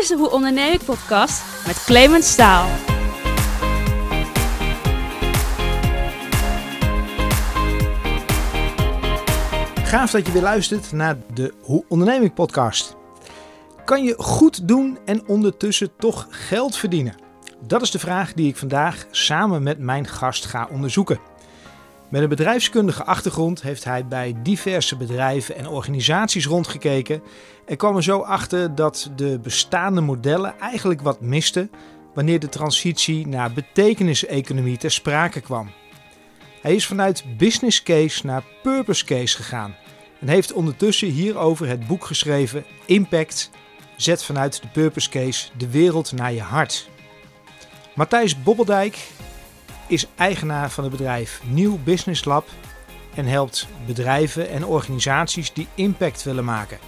is de Hoe Onderneem ik podcast met Clemens Staal. Gaaf dat je weer luistert naar de Hoe Onderneem ik podcast. Kan je goed doen en ondertussen toch geld verdienen? Dat is de vraag die ik vandaag samen met mijn gast ga onderzoeken. Met een bedrijfskundige achtergrond heeft hij bij diverse bedrijven en organisaties rondgekeken en kwam er zo achter dat de bestaande modellen eigenlijk wat misten wanneer de transitie naar betekeniseconomie ter sprake kwam. Hij is vanuit business case naar purpose case gegaan en heeft ondertussen hierover het boek geschreven Impact. Zet vanuit de purpose case de wereld naar je hart. Matthijs Bobbeldijk is eigenaar van het bedrijf Nieuw Business Lab en helpt bedrijven en organisaties die impact willen maken.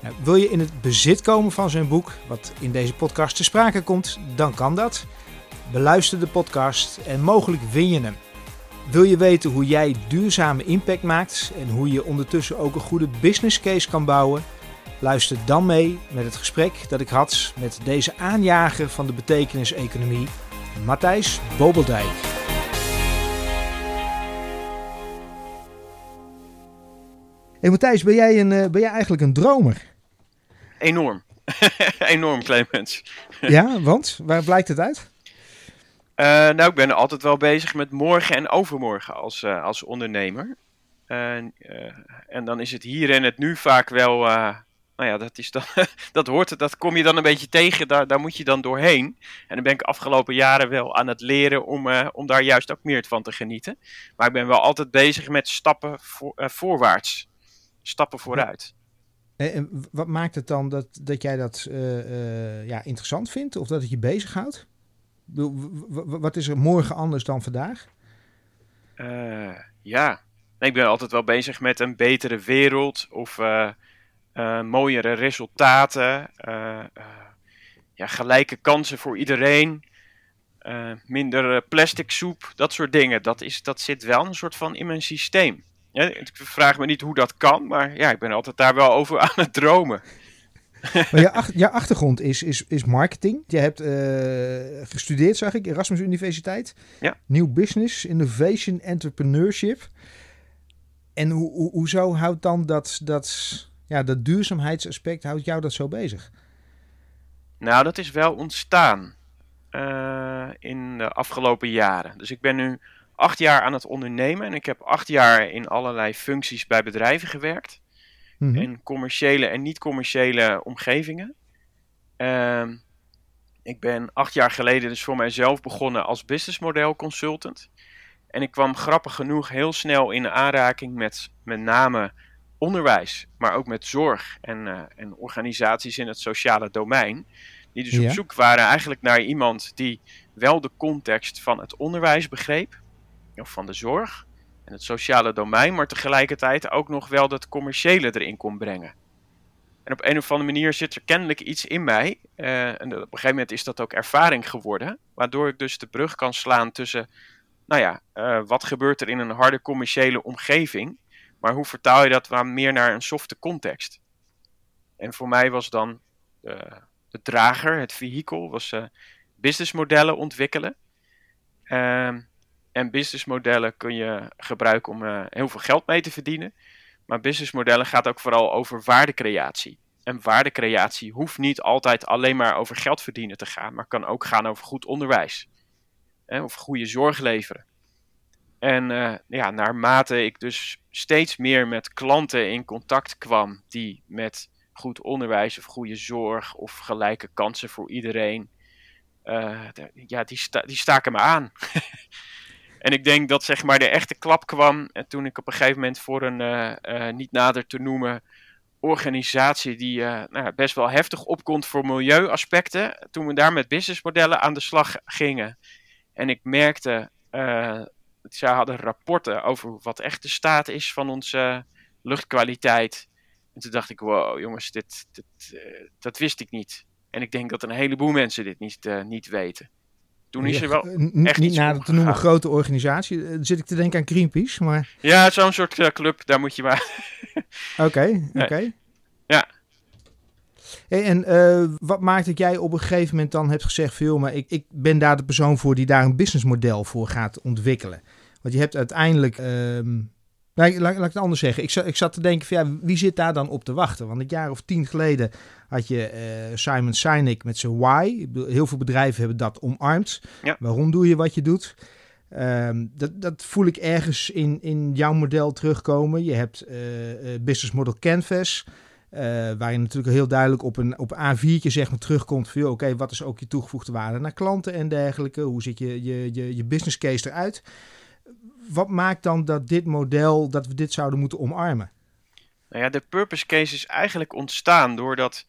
Nou, wil je in het bezit komen van zijn boek, wat in deze podcast te sprake komt, dan kan dat. Beluister de podcast en mogelijk win je hem. Wil je weten hoe jij duurzame impact maakt en hoe je ondertussen ook een goede business case kan bouwen? Luister dan mee met het gesprek dat ik had met deze aanjager van de betekeniseconomie, Matthijs Bobeldijk. Hey Matthijs, ben jij, een, eh, ben jij eigenlijk een dromer? Enorm. Enorm, Clemens. ja, want? Waar blijkt het uit? Uh, nou, ik ben altijd wel bezig met morgen en overmorgen als, uh, als ondernemer. Uh, en dan is het hier en het nu vaak wel. Nou ja, dat, is dan, dat hoort dat kom je dan een beetje tegen, daar, daar moet je dan doorheen. En dan ben ik afgelopen jaren wel aan het leren om, om daar juist ook meer van te genieten. Maar ik ben wel altijd bezig met stappen voor, voorwaarts, stappen vooruit. En wat maakt het dan dat, dat jij dat ja, interessant vindt of dat het je bezighoudt? Wat is er morgen anders dan vandaag? Ja, ik ben altijd wel bezig met een betere wereld of uh, uh, mooiere resultaten, ja, gelijke kansen voor iedereen, minder plastic soep, dat soort dingen. Dat, is, dat zit wel een soort van in mijn systeem. Ja, ik vraag me niet hoe dat kan, maar ja, ik ben altijd daar wel over aan het dromen. Maar ach, je, achtergrond is, is, is marketing. Je hebt uh, gestudeerd, zag ik, Erasmus Universiteit. Ja. Nieuw business, innovation, entrepreneurship. En hoe, hoe, hoezo houdt dan dat, dat, ja, dat duurzaamheidsaspect, houdt jou dat zo bezig? Nou, dat is wel ontstaan uh, in de afgelopen jaren. Dus ik ben nu acht jaar aan het ondernemen en ik heb acht jaar in allerlei functies bij bedrijven gewerkt. Mm in commerciële en niet-commerciële omgevingen. Uh, ik ben acht jaar geleden dus voor mijzelf begonnen als businessmodel consultant. En ik kwam grappig genoeg heel snel in aanraking met met name onderwijs, maar ook met zorg en, uh, en organisaties in het sociale domein. Die dus ja. op zoek waren eigenlijk naar iemand die wel de context van het onderwijs begreep, of van de zorg, en het sociale domein, maar tegelijkertijd ook nog wel dat commerciële erin kon brengen. En op een of andere manier zit er kennelijk iets in mij. Uh, en op een gegeven moment is dat ook ervaring geworden. Waardoor ik dus de brug kan slaan tussen, nou ja, uh, wat gebeurt er in een harde commerciële omgeving. Maar hoe vertaal je dat meer naar een softe context? En voor mij was dan de, de drager, het vehikel, was uh, businessmodellen ontwikkelen. Uh, en businessmodellen kun je gebruiken om uh, heel veel geld mee te verdienen. Maar businessmodellen gaat ook vooral over waardecreatie. En waardecreatie hoeft niet altijd alleen maar over geld verdienen te gaan, maar kan ook gaan over goed onderwijs. Hè, of goede zorg leveren. En uh, ja, naarmate ik dus steeds meer met klanten in contact kwam die met goed onderwijs of goede zorg of gelijke kansen voor iedereen, uh, ja, die, die staken me aan. En ik denk dat zeg maar de echte klap kwam en toen ik op een gegeven moment voor een niet nader te noemen organisatie die nou, best wel heftig opkomt voor milieuaspecten, toen we daar met businessmodellen aan de slag gingen. En ik merkte, ze hadden rapporten over wat echt de staat is van onze luchtkwaliteit. En toen dacht ik, wow jongens, dit, dit dat wist ik niet. En ik denk dat een heleboel mensen dit niet, niet weten. Toen is er wel echt Niet naar te noemen grote organisatie. Dan zit ik te denken aan Greenpeace, maar... Ja, zo'n soort uh, club, daar moet je maar... Oké, oké. Okay, okay. Ja. En uh, wat maakt dat jij op een gegeven moment dan hebt gezegd: veel, maar ik, ik ben daar de persoon voor die daar een businessmodel voor gaat ontwikkelen? Want je hebt uiteindelijk. Uh, laat, laat, ik het anders zeggen. Ik, ik zat te denken: van, ja, wie zit daar dan op te wachten? Want een jaar of tien geleden had je uh, Simon Sinek met zijn why. Heel veel bedrijven hebben dat omarmd. Ja. Waarom doe je wat je doet? Um, dat, dat voel ik ergens in, in jouw model terugkomen. Je hebt uh, Business Model Canvas. Uh, waarin natuurlijk heel duidelijk op een op A4'tje zeg maar terugkomt van... oké, wat is ook je toegevoegde waarde naar klanten en dergelijke? Hoe ziet je, je, je, je business case eruit? Wat maakt dan dat dit model, dat we dit zouden moeten omarmen? Nou ja, de purpose case is eigenlijk ontstaan doordat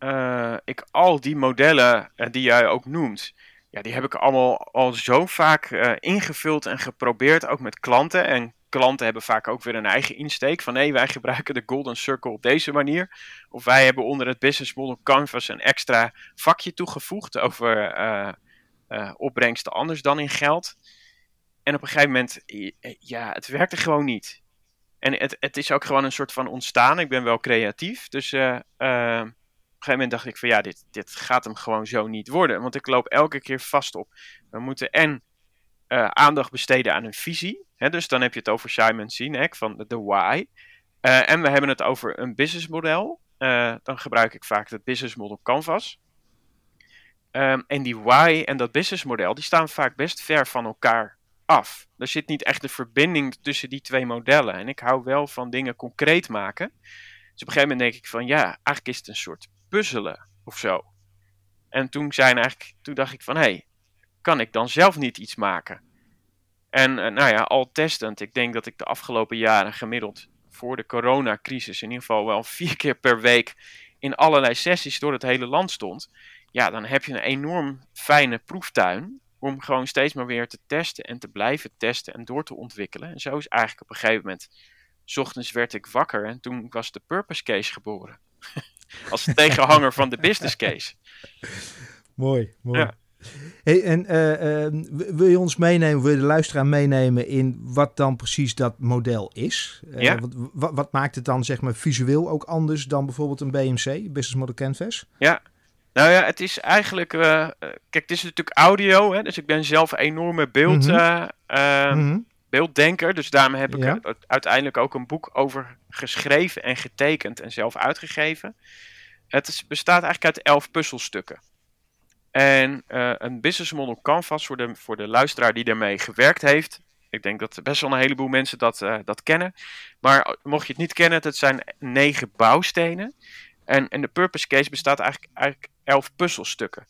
uh, ik al die modellen die jij ook noemt ja, die heb ik allemaal al zo vaak ingevuld en geprobeerd, ook met klanten. En klanten hebben vaak ook weer een eigen insteek van nee, wij gebruiken de Golden Circle op deze manier. Of wij hebben onder het Business Model Canvas een extra vakje toegevoegd over uh, uh, opbrengsten anders dan in geld. En op een gegeven moment, ja, het werkte gewoon niet. En het, het is ook gewoon een soort van ontstaan. Ik ben wel creatief, dus een gegeven moment dacht ik van ja, dit, dit gaat hem gewoon zo niet worden. Want ik loop elke keer vast op. We moeten en uh, aandacht besteden aan een visie. Hè, dus dan heb je het over Simon Sinek van de why. Uh, en we hebben het over een businessmodel. Uh, dan gebruik ik vaak het business model Canvas. Um, en die why en dat businessmodel, die staan vaak best ver van elkaar af. Er zit niet echt een verbinding tussen die twee modellen. En ik hou wel van dingen concreet maken. Dus op een gegeven moment denk ik van ja, eigenlijk is het een soort puzzelen of zo. En toen, zijn eigenlijk, toen dacht ik van, hé, hey, kan ik dan zelf niet iets maken? En uh, nou ja, al testend, ik denk dat ik de afgelopen jaren gemiddeld voor de coronacrisis in ieder geval wel vier keer per week in allerlei sessies door het hele land stond. Ja, dan heb je een enorm fijne proeftuin om gewoon steeds maar weer te testen en te blijven testen en door te ontwikkelen. En zo is eigenlijk op een gegeven moment, s ochtends werd ik wakker en toen was de purpose case geboren. als tegenhanger van de business case. Mooi, mooi. Ja. Hey, en uh, uh, wil je ons meenemen, wil je de luisteraar meenemen in wat dan precies dat model is? Uh, ja. wat, wat, maakt het dan zeg maar visueel ook anders dan bijvoorbeeld een BMC, Business Model Canvas? Ja, nou ja, het is eigenlijk, kijk, het is natuurlijk audio, hè, dus ik ben zelf een enorme beeld, mm -hmm. mm beelddenker, dus daarom heb ik ja. uiteindelijk ook een boek over geschreven en getekend en zelf uitgegeven. Het is, bestaat eigenlijk uit elf puzzelstukken. En uh, een business model canvas voor de, voor de luisteraar die daarmee gewerkt heeft. Ik denk dat best wel een heleboel mensen dat, uh, dat kennen. Maar mocht je het niet kennen, het zijn negen bouwstenen. En, en de purpose case bestaat eigenlijk, eigenlijk elf puzzelstukken.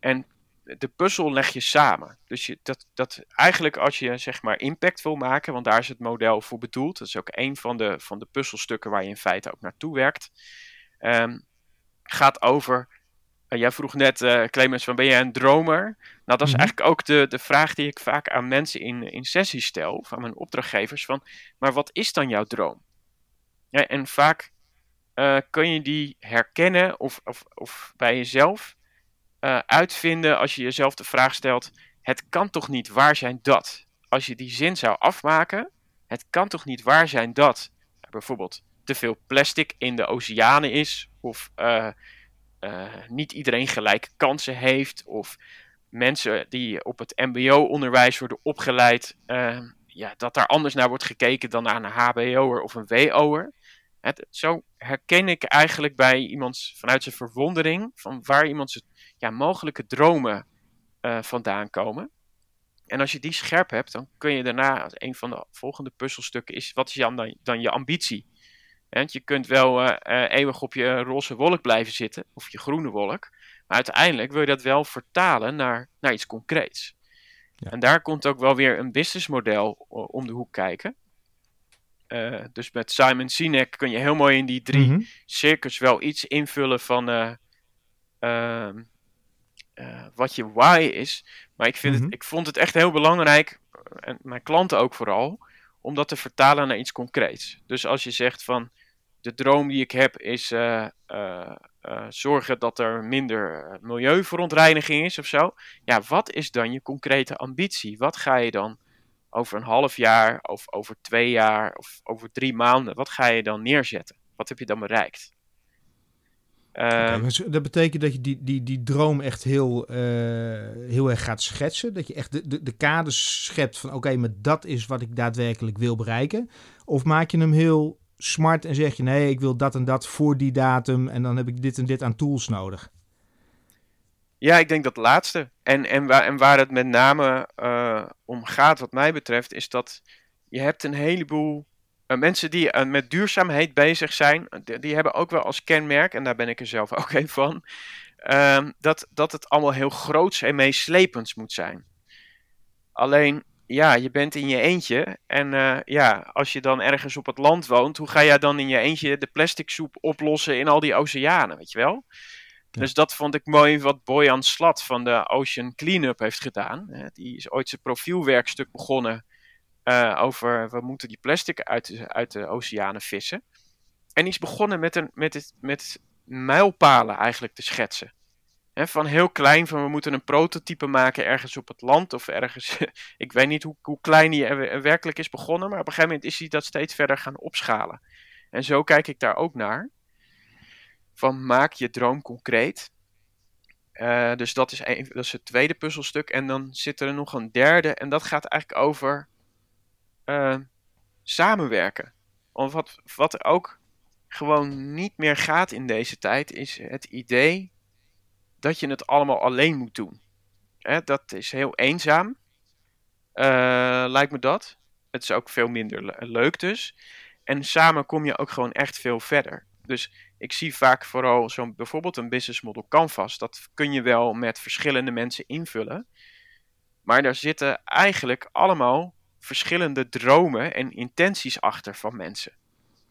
En de puzzel leg je samen. Dus je, dat, dat eigenlijk als je zeg maar impact wil maken, want daar is het model voor bedoeld. Dat is ook een van de, van de puzzelstukken waar je in feite ook naartoe werkt. Um, gaat over. Uh, jij vroeg net, uh, Clemens, van ben jij een dromer? Nou, dat is mm -hmm. eigenlijk ook de, de vraag die ik vaak aan mensen in, in sessies stel, van mijn opdrachtgevers, van, maar wat is dan jouw droom? Ja, en vaak uh, kun je die herkennen of, of, of bij jezelf uitvinden als je jezelf de vraag stelt, het kan toch niet waar zijn dat? Als je die zin zou afmaken, het kan toch niet waar zijn dat bijvoorbeeld te veel plastic in de oceanen is, of niet iedereen gelijke kansen heeft, of mensen die op het MBO-onderwijs worden opgeleid, uh, ja, dat daar anders naar wordt gekeken dan naar een HBO'er of een WO'er. Zo herken ik eigenlijk bij iemand vanuit zijn verwondering van waar iemand zijn ja, mogelijke dromen vandaan komen. En als je die scherp hebt, dan kun je daarna, een van de volgende puzzelstukken is, wat is dan, dan je ambitie? Want je kunt wel uh, eeuwig op je roze wolk blijven zitten, of je groene wolk. Maar uiteindelijk wil je dat wel vertalen naar, naar iets concreets. Ja. En daar komt ook wel weer een businessmodel om de hoek kijken. Uh, dus met Simon Sinek kun je heel mooi in die drie mm -hmm. cirkels wel iets invullen van uh, uh, wat je why is. Maar ik, vind mm -hmm. het, ik vond het echt heel belangrijk, en mijn klanten ook vooral, om dat te vertalen naar iets concreets. Dus als je zegt van de droom die ik heb is uh, uh, uh, zorgen dat er minder milieuverontreiniging is of zo. Ja, wat is dan je concrete ambitie? Wat ga je dan over een half jaar of over twee jaar of over drie maanden, wat ga je dan neerzetten? Wat heb je dan bereikt? Ehm, dat betekent dat je die, die, die droom echt heel, eh, heel erg gaat schetsen. Dat je echt de, de, de kaders schept van oké, maar dat is wat ik daadwerkelijk wil bereiken. Of maak je hem heel smart en zeg je nee, ik wil dat en dat voor die datum en dan heb ik dit en dit aan tools nodig. Ja, ik denk dat laatste. En, en, waar, en waar het met name eh, om gaat, wat mij betreft, is dat je hebt een heleboel uh, mensen die uh, met duurzaamheid bezig zijn. Die, die, hebben ook wel als kenmerk, en daar ben ik er zelf ook een van, ehm, dat, dat het allemaal heel groots en meeslepends moet zijn. Alleen, ja, je bent in je eentje. En uh, ja, als je dan ergens op het land woont, hoe ga jij dan in je eentje de plastic soep oplossen in al die oceanen, weet je wel? Ja. Dus dat vond ik mooi wat Boyan Slat van de Ocean Cleanup heeft gedaan. Die is ooit zijn profielwerkstuk begonnen uh, over we moeten die plastic uit de, uit de oceanen vissen. En die is begonnen met, een, met, het, met mijlpalen eigenlijk te schetsen. Van heel klein, van we moeten een prototype maken ergens op het land of ergens. ik weet niet hoe, hoe klein die er werkelijk is begonnen, maar op een gegeven moment is hij dat steeds verder gaan opschalen. En zo kijk ik daar ook naar van maak je droom concreet. Uh, dus dat is, een, dat is het tweede puzzelstuk. En dan zit er nog een derde. En dat gaat eigenlijk over uh, samenwerken. Want wat, wat ook gewoon niet meer gaat in deze tijd, is het idee dat je het allemaal alleen moet doen. Hè, dat is heel eenzaam, uh, lijkt me dat. Het is ook veel minder le leuk dus. En samen kom je ook gewoon echt veel verder. Dus ik zie vaak vooral zo'n bijvoorbeeld een business model canvas. Dat kun je wel met verschillende mensen invullen. Maar daar zitten eigenlijk allemaal verschillende dromen en intenties achter van mensen.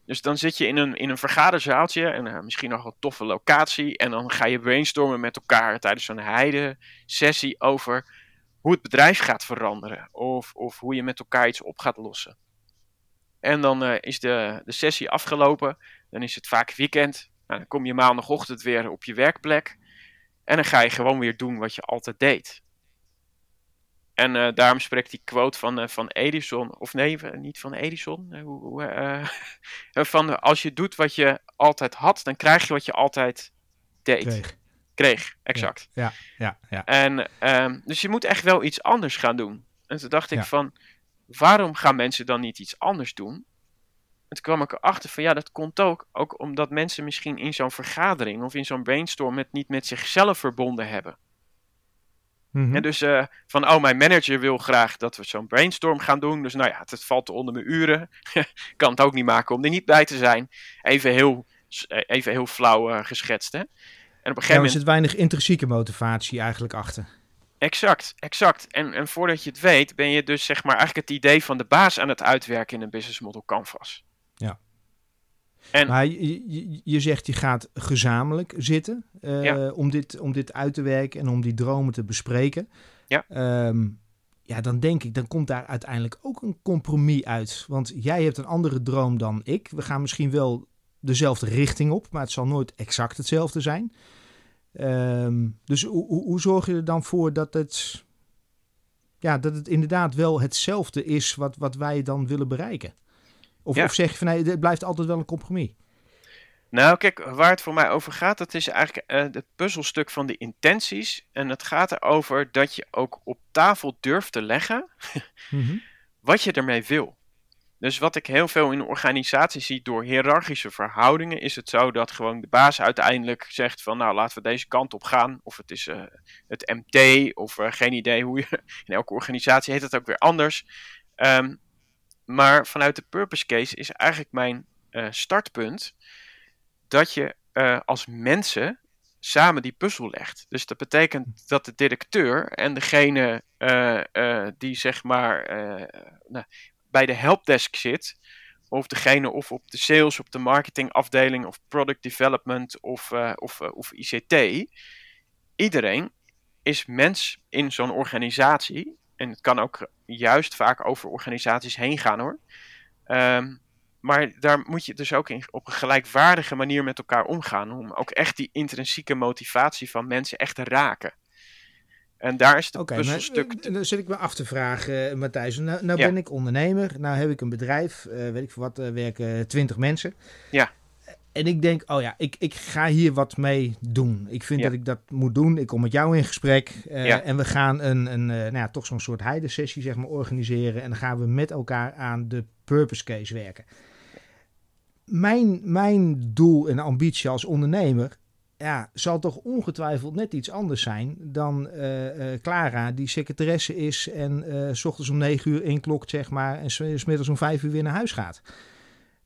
Dus dan zit je in een, in een vergaderzaaltje en uh, misschien nog een toffe locatie. En dan ga je brainstormen met elkaar tijdens zo'n heide sessie over hoe het bedrijf gaat veranderen. Of, of hoe je met elkaar iets op gaat lossen. En dan uh, is de, de sessie afgelopen. Dan is het vaak weekend. Nou, dan kom je maandagochtend weer op je werkplek. En dan ga je gewoon weer doen wat je altijd deed. En uh, daarom spreekt die quote van, uh, van Edison, of nee, niet van Edison. Uh, van als je doet wat je altijd had, dan krijg je wat je altijd deed. Kreeg, Kreeg exact. Ja, ja, ja. En, um, dus je moet echt wel iets anders gaan doen. En toen dacht ik ja. van, waarom gaan mensen dan niet iets anders doen? En toen kwam ik erachter van ja, dat komt ook, ook omdat mensen misschien in zo'n vergadering of in zo'n brainstorm het niet met zichzelf verbonden hebben. Mm -hmm. En dus uh, van, oh, mijn manager wil graag dat we zo'n brainstorm gaan doen. Dus nou ja, het, het valt onder mijn uren. kan het ook niet maken om er niet bij te zijn. Even heel, even heel flauw uh, geschetst, hè. En op een gegeven moment... Er zit weinig intrinsieke motivatie eigenlijk achter. Exact, exact. En, en voordat je het weet, ben je dus zeg maar eigenlijk het idee van de baas aan het uitwerken in een business model canvas. En, maar je, je, je, zegt je gaat gezamenlijk zitten uh, ja. om, dit, om dit uit te werken en om die dromen te bespreken. Ja. Um, ja, dan denk ik, dan komt daar uiteindelijk ook een compromis uit. Want jij hebt een andere droom dan ik. We gaan misschien wel dezelfde richting op, maar het zal nooit exact hetzelfde zijn. Um, dus hoe, hoe zorg je er dan voor dat het, ja, dat het inderdaad wel hetzelfde is wat, wat wij dan willen bereiken? Of, ja. of zeg je van nee, het blijft altijd wel een compromis? Nou, kijk, waar het voor mij over gaat, dat is eigenlijk uh, het puzzelstuk van de intenties. En het gaat erover dat je ook op tafel durft te leggen mm -hmm. wat je ermee wil. Dus wat ik heel veel in organisaties zie door hiërarchische verhoudingen, is het zo dat gewoon de baas uiteindelijk zegt van nou laten we deze kant op gaan. Of het is uh, het MT of uh, geen idee hoe je, in elke organisatie heet het ook weer anders. Um, maar vanuit de purpose case is eigenlijk mijn uh, startpunt dat je uh, als mensen samen die puzzel legt. Dus dat betekent dat de directeur en degene uh, die zeg maar nou, bij de helpdesk zit, of degene of op de sales, op de marketingafdeling of product development of, of, of ICT, iedereen is mens in zo'n organisatie en het kan ook juist vaak over organisaties heen gaan hoor. Um, maar daar moet je dus ook in, op een gelijkwaardige manier met elkaar omgaan. Om ook echt die intrinsieke motivatie van mensen echt te raken. En daar is het okay, puzzelstuk. Maar, dan zit ik me af te vragen, uh, Matthijs. Nou, nou ja. ben ik ondernemer. Nou heb ik een bedrijf. Uh, weet ik voor wat, uh, werken twintig mensen. Ja. En ik denk, oh ja, ik, ik ga hier wat mee doen. Ik vind Ja. dat ik dat moet doen. Ik kom met jou in gesprek. eh, Ja. En we gaan een, een eh, nou ja, toch zo'n soort heidensessie zeg maar, organiseren. En dan gaan we met elkaar aan de purpose case werken. Mijn, mijn doel en ambitie als ondernemer ja, zal toch ongetwijfeld net iets anders zijn dan eh, Clara, die secretaresse is en eh, s ochtends om negen uur inklokt, zeg maar, en s- smiddags om vijf uur weer naar huis gaat.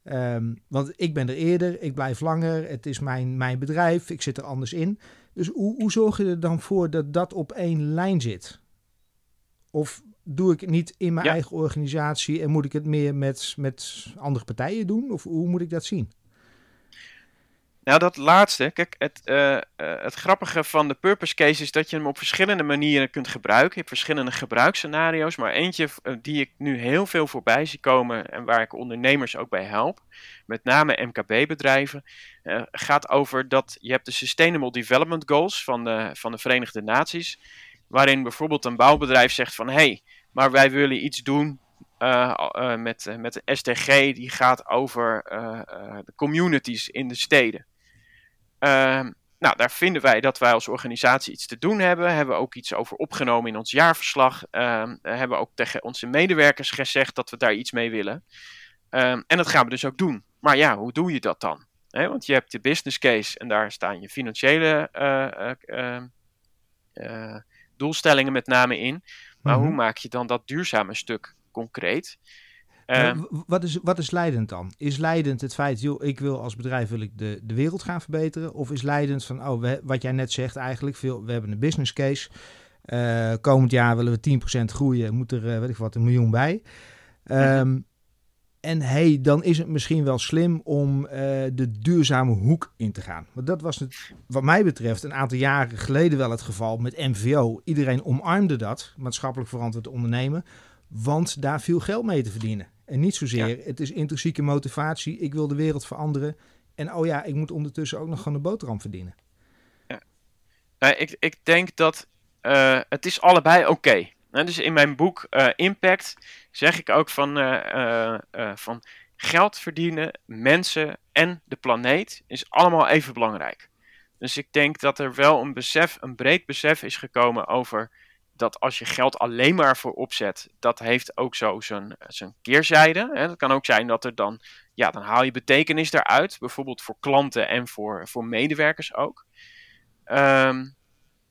Ehm, want ik ben er eerder, ik blijf langer, het is mijn, mijn bedrijf, ik zit er anders in. Dus hoe, hoe zorg je er dan voor dat dat op één lijn zit? Of doe ik het niet in mijn Ja. eigen organisatie en moet ik het meer met, met andere partijen doen? Of hoe moet ik dat zien? Nou, dat laatste. Kijk, het, eh, eh, het grappige van de purpose case is dat je hem op verschillende manieren kunt gebruiken. Je hebt verschillende gebruiksscenario's. Maar eentje eh, die ik nu heel veel voorbij zie komen en waar ik ondernemers ook bij help, met name MKB-bedrijven, gaat over dat je hebt de Sustainable Development Goals van de, van de Verenigde Naties. Waarin bijvoorbeeld een bouwbedrijf zegt van hé, hey, maar wij willen iets doen met, met de SDG die gaat over de communities in de steden. Ehm, nou, daar vinden wij dat wij als organisatie iets te doen hebben. Hebben we ook iets over opgenomen in ons jaarverslag. Ehm, eh, hebben we ook tegen onze medewerkers gezegd dat we daar iets mee willen. Ehm, en dat gaan we dus ook doen. Maar ja, hoe doe je dat dan? Want je hebt de business case en daar staan je financiële eh, eh, eh, doelstellingen met name in. Maar Mhm. hoe maak je dan dat duurzame stuk concreet? Ehm, wat, is, wat is leidend dan? Is leidend het feit, joh, ik wil als bedrijf wil ik de, de wereld gaan verbeteren? Of is leidend van, oh, we, wat jij net zegt eigenlijk, veel, we hebben een business case. Eh, komend jaar willen we 10% groeien, moet er, eh, weet ik wat, een miljoen bij. Ehm, En hey, dan is het misschien wel slim om eh, de duurzame hoek in te gaan. Want dat was het, wat mij betreft, een aantal jaren geleden wel het geval met MVO. Iedereen omarmde dat, maatschappelijk verantwoord ondernemen, want daar viel geld mee te verdienen. En niet zozeer, het is intrinsieke motivatie, ik wil de wereld veranderen. En oh ja, ik moet ondertussen ook nog gewoon een boterham verdienen. Nou, ik, ik denk dat eh, het is allebei oké. Nou, dus in mijn boek eh, Impact zeg ik ook van, eh, van geld verdienen, mensen en de planeet is allemaal even belangrijk. Dus ik denk dat er wel een besef, een breed besef is gekomen over dat als je geld alleen maar voor opzet, dat heeft ook zo zijn, keerzijde. Hè. Het kan ook zijn dat er dan, ja, dan haal je betekenis eruit, bijvoorbeeld voor klanten en voor, voor medewerkers ook. Ehm,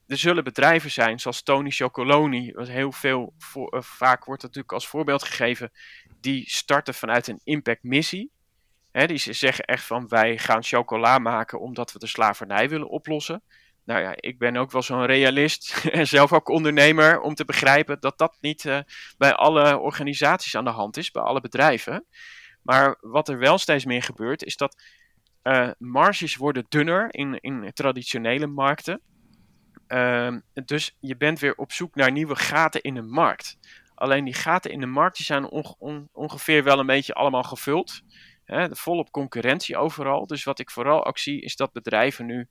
er zullen bedrijven zijn, zoals Tony Chocoloni, wat heel veel, voor, eh, vaak wordt natuurlijk als voorbeeld gegeven, die starten vanuit een impactmissie. Hè, die zeggen echt van wij gaan chocola maken omdat we de slavernij willen oplossen. Nou ja, ik ben ook wel zo'n realist en zelf ook ondernemer om te begrijpen dat dat niet eh, bij alle organisaties aan de hand is, bij alle bedrijven. Maar wat er wel steeds meer gebeurt, is dat eh, marges worden dunner in, in traditionele markten. Ehm, dus je bent weer op zoek naar nieuwe gaten in de markt. Alleen die gaten in de markt die zijn onge- on- ongeveer wel een beetje allemaal gevuld. Hè, volop concurrentie overal. Dus wat ik vooral ook zie is dat bedrijven nu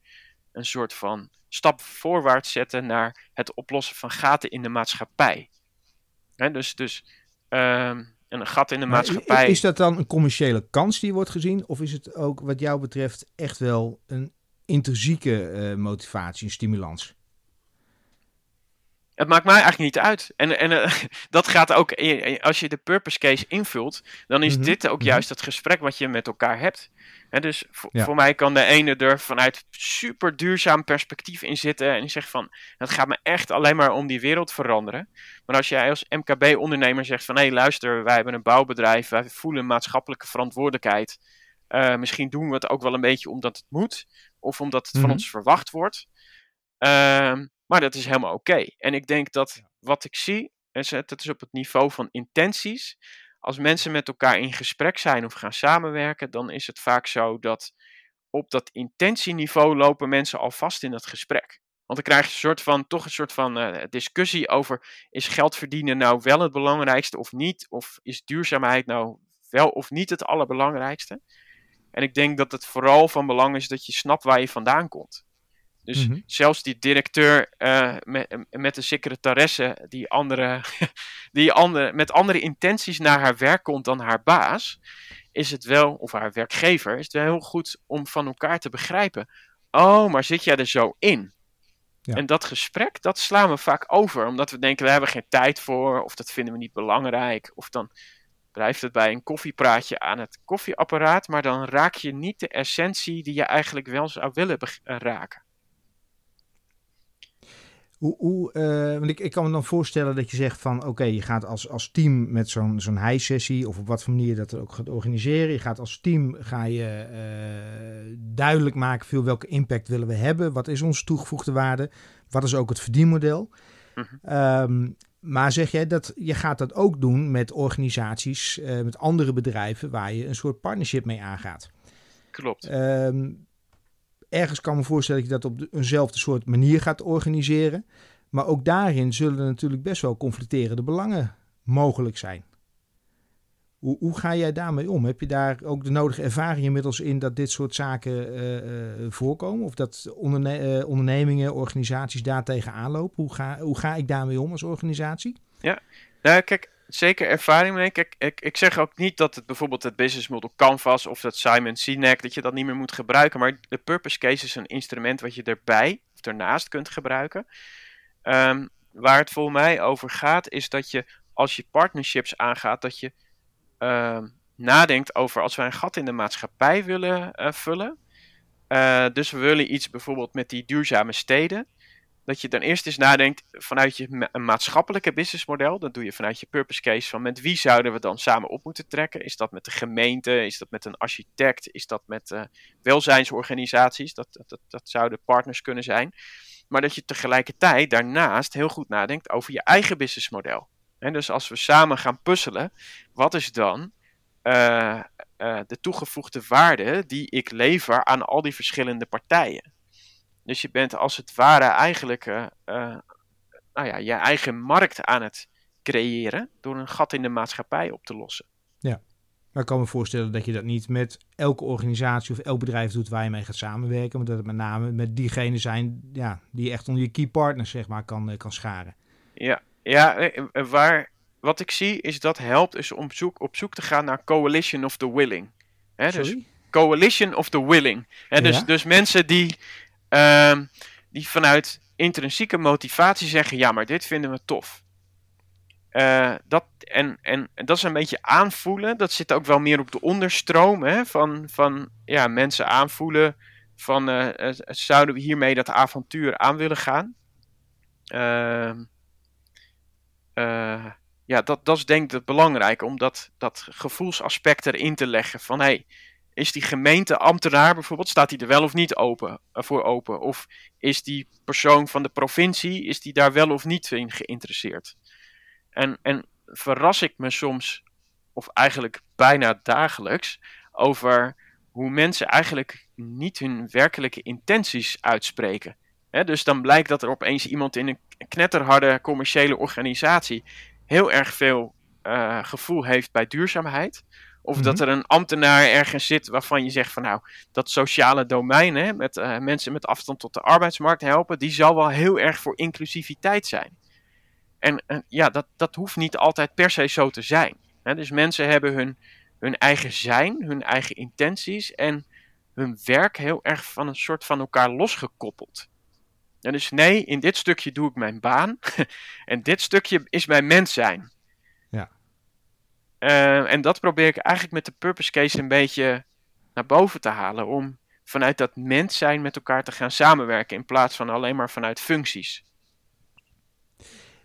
een soort van stap voorwaarts zetten naar het oplossen van gaten in de maatschappij. Hè, dus dus ehm, een gat in de Maar maatschappij. Is dat dan een commerciële kans die wordt gezien? Of is het ook wat jou betreft echt wel een intrinsieke eh, motivatie, een stimulans? Het maakt mij eigenlijk niet uit. En, en eh, dat gaat ook, als je de purpose case invult, dan is Mhm, dit ook mhm. juist het gesprek wat je met elkaar hebt. Hè, dus voor, Ja. voor mij kan de ene er vanuit super duurzaam perspectief in zitten en zegt van, het gaat me echt alleen maar om die wereld veranderen. Maar als jij als MKB-ondernemer zegt van, hé hey, luister, wij hebben een bouwbedrijf, wij voelen maatschappelijke verantwoordelijkheid. Eh, misschien doen we het ook wel een beetje omdat het moet, of omdat het Mhm. van ons verwacht wordt. Ehm, maar dat is helemaal oké. En ik denk dat wat ik zie, is het is op het niveau van intenties. Als mensen met elkaar in gesprek zijn of gaan samenwerken, dan is het vaak zo dat op dat intentieniveau lopen mensen al vast in dat gesprek. Want dan krijg je een soort van, toch een soort van eh, discussie over: is geld verdienen nou wel het belangrijkste of niet? Of is duurzaamheid nou wel of niet het allerbelangrijkste? En ik denk dat het vooral van belang is dat je snapt waar je vandaan komt. Dus Mhm. zelfs die directeur eh, met, met de secretaresse die, andere, die andere, met andere intenties naar haar werk komt dan haar baas. is het wel, of haar werkgever, is het wel heel goed om van elkaar te begrijpen. Oh, maar zit jij er zo in? Ja. En dat gesprek, dat slaan we vaak over, omdat we denken, we hebben geen tijd voor, of dat vinden we niet belangrijk, of dan blijft het bij een koffiepraatje aan het koffieapparaat, maar dan raak je niet de essentie die je eigenlijk wel zou willen raken. Hoe, hoe, uh, want ik, ik kan me dan voorstellen dat je zegt van oké, je gaat als, als team met zo'n zo'n high-sessie of op wat voor manier je dat ook gaat organiseren. Je gaat als team ga je uh, duidelijk maken veel welke impact willen we hebben. Wat is onze toegevoegde waarde? Wat is ook het verdienmodel? Mm -hmm. um, maar zeg jij dat je gaat dat ook doen met organisaties, uh, met andere bedrijven waar je een soort partnership mee aangaat? Klopt. Um, ergens kan me voorstellen dat je dat op eenzelfde soort manier gaat organiseren. Maar ook daarin zullen natuurlijk best wel conflicterende belangen mogelijk zijn. Hoe, hoe ga jij daarmee om? Heb je daar ook de nodige ervaring inmiddels in dat dit soort zaken uh, uh, voorkomen? Of dat uh, ondernemingen, organisaties daartegen aanlopen? Hoe ga, hoe ga ik daarmee om als organisatie? Ja, nou kijk, zeker ervaring mee. Kijk, ik, ik zeg ook niet dat het bijvoorbeeld het business model Canvas of dat Simon Sinek, dat je dat niet meer moet gebruiken. Maar de purpose case is een instrument wat je erbij of ernaast kunt gebruiken. Um, waar het volgens mij over gaat, is dat je als je partnerships aangaat, dat je uh, nadenkt over als wij een gat in de maatschappij willen uh, vullen. Uh, dus we willen iets bijvoorbeeld met die duurzame steden dat je dan eerst eens nadenkt vanuit je een maatschappelijke businessmodel. Dat doe je vanuit je purpose case van met wie zouden we dan samen op moeten trekken. Is dat met de gemeente? Is dat met een architect? Is dat met uh, welzijnsorganisaties? Dat, dat, dat, zouden partners kunnen zijn. Maar dat je tegelijkertijd daarnaast heel goed nadenkt over je eigen businessmodel. En dus als we samen gaan puzzelen, wat is dan uh, uh, de toegevoegde waarde die ik lever aan al die verschillende partijen? Dus je bent als het ware eigenlijk uh, uh, nou ja, je eigen markt aan het creëren door een gat in de maatschappij op te lossen. Ja, maar ik kan me voorstellen dat je dat niet met elke organisatie of elk bedrijf doet waar je mee gaat samenwerken, maar dat het met name met diegenen zijn ja, die echt onder je key partners zeg maar, kan, kan scharen. Ja, ja waar, wat ik zie is dat helpt is om zoek, op zoek te gaan naar coalition of the willing. Hè, dus coalition of the willing. Hè, dus, ja? dus mensen die Um, die vanuit intrinsieke motivatie zeggen: ja, maar dit vinden we tof. Uh, dat, en, en, dat is een beetje aanvoelen. Dat zit ook wel meer op de onderstroom hè, van, van ja, mensen aanvoelen. Van uh, zouden we hiermee dat avontuur aan willen gaan? Uh, ja, dat, dat is denk ik het belangrijke om dat, dat gevoelsaspect erin te leggen. Van hey, is die gemeenteambtenaar bijvoorbeeld, staat hij er wel of niet open, uh, voor open? Of is die persoon van de provincie, is die daar wel of niet in geïnteresseerd? En, en verras ik me soms, of eigenlijk bijna dagelijks, over hoe mensen eigenlijk niet hun werkelijke intenties uitspreken. Dus dan blijkt dat er opeens iemand in een knetterharde commerciële organisatie heel erg veel uh, gevoel heeft bij duurzaamheid. Of mm-hmm. dat er een ambtenaar ergens zit waarvan je zegt van nou, dat sociale domein, hè, met uh, mensen met afstand tot de arbeidsmarkt helpen, die zal wel heel erg voor inclusiviteit zijn. En uh, ja, dat, dat hoeft niet altijd per se zo te zijn. Hè. Dus mensen hebben hun, hun eigen zijn, hun eigen intenties en hun werk heel erg van een soort van elkaar losgekoppeld. Dus nee, in dit stukje doe ik mijn baan en dit stukje is mijn mens zijn. Uh, en dat probeer ik eigenlijk met de purpose case een beetje naar boven te halen. Om vanuit dat mens zijn met elkaar te gaan samenwerken. In plaats van alleen maar vanuit functies.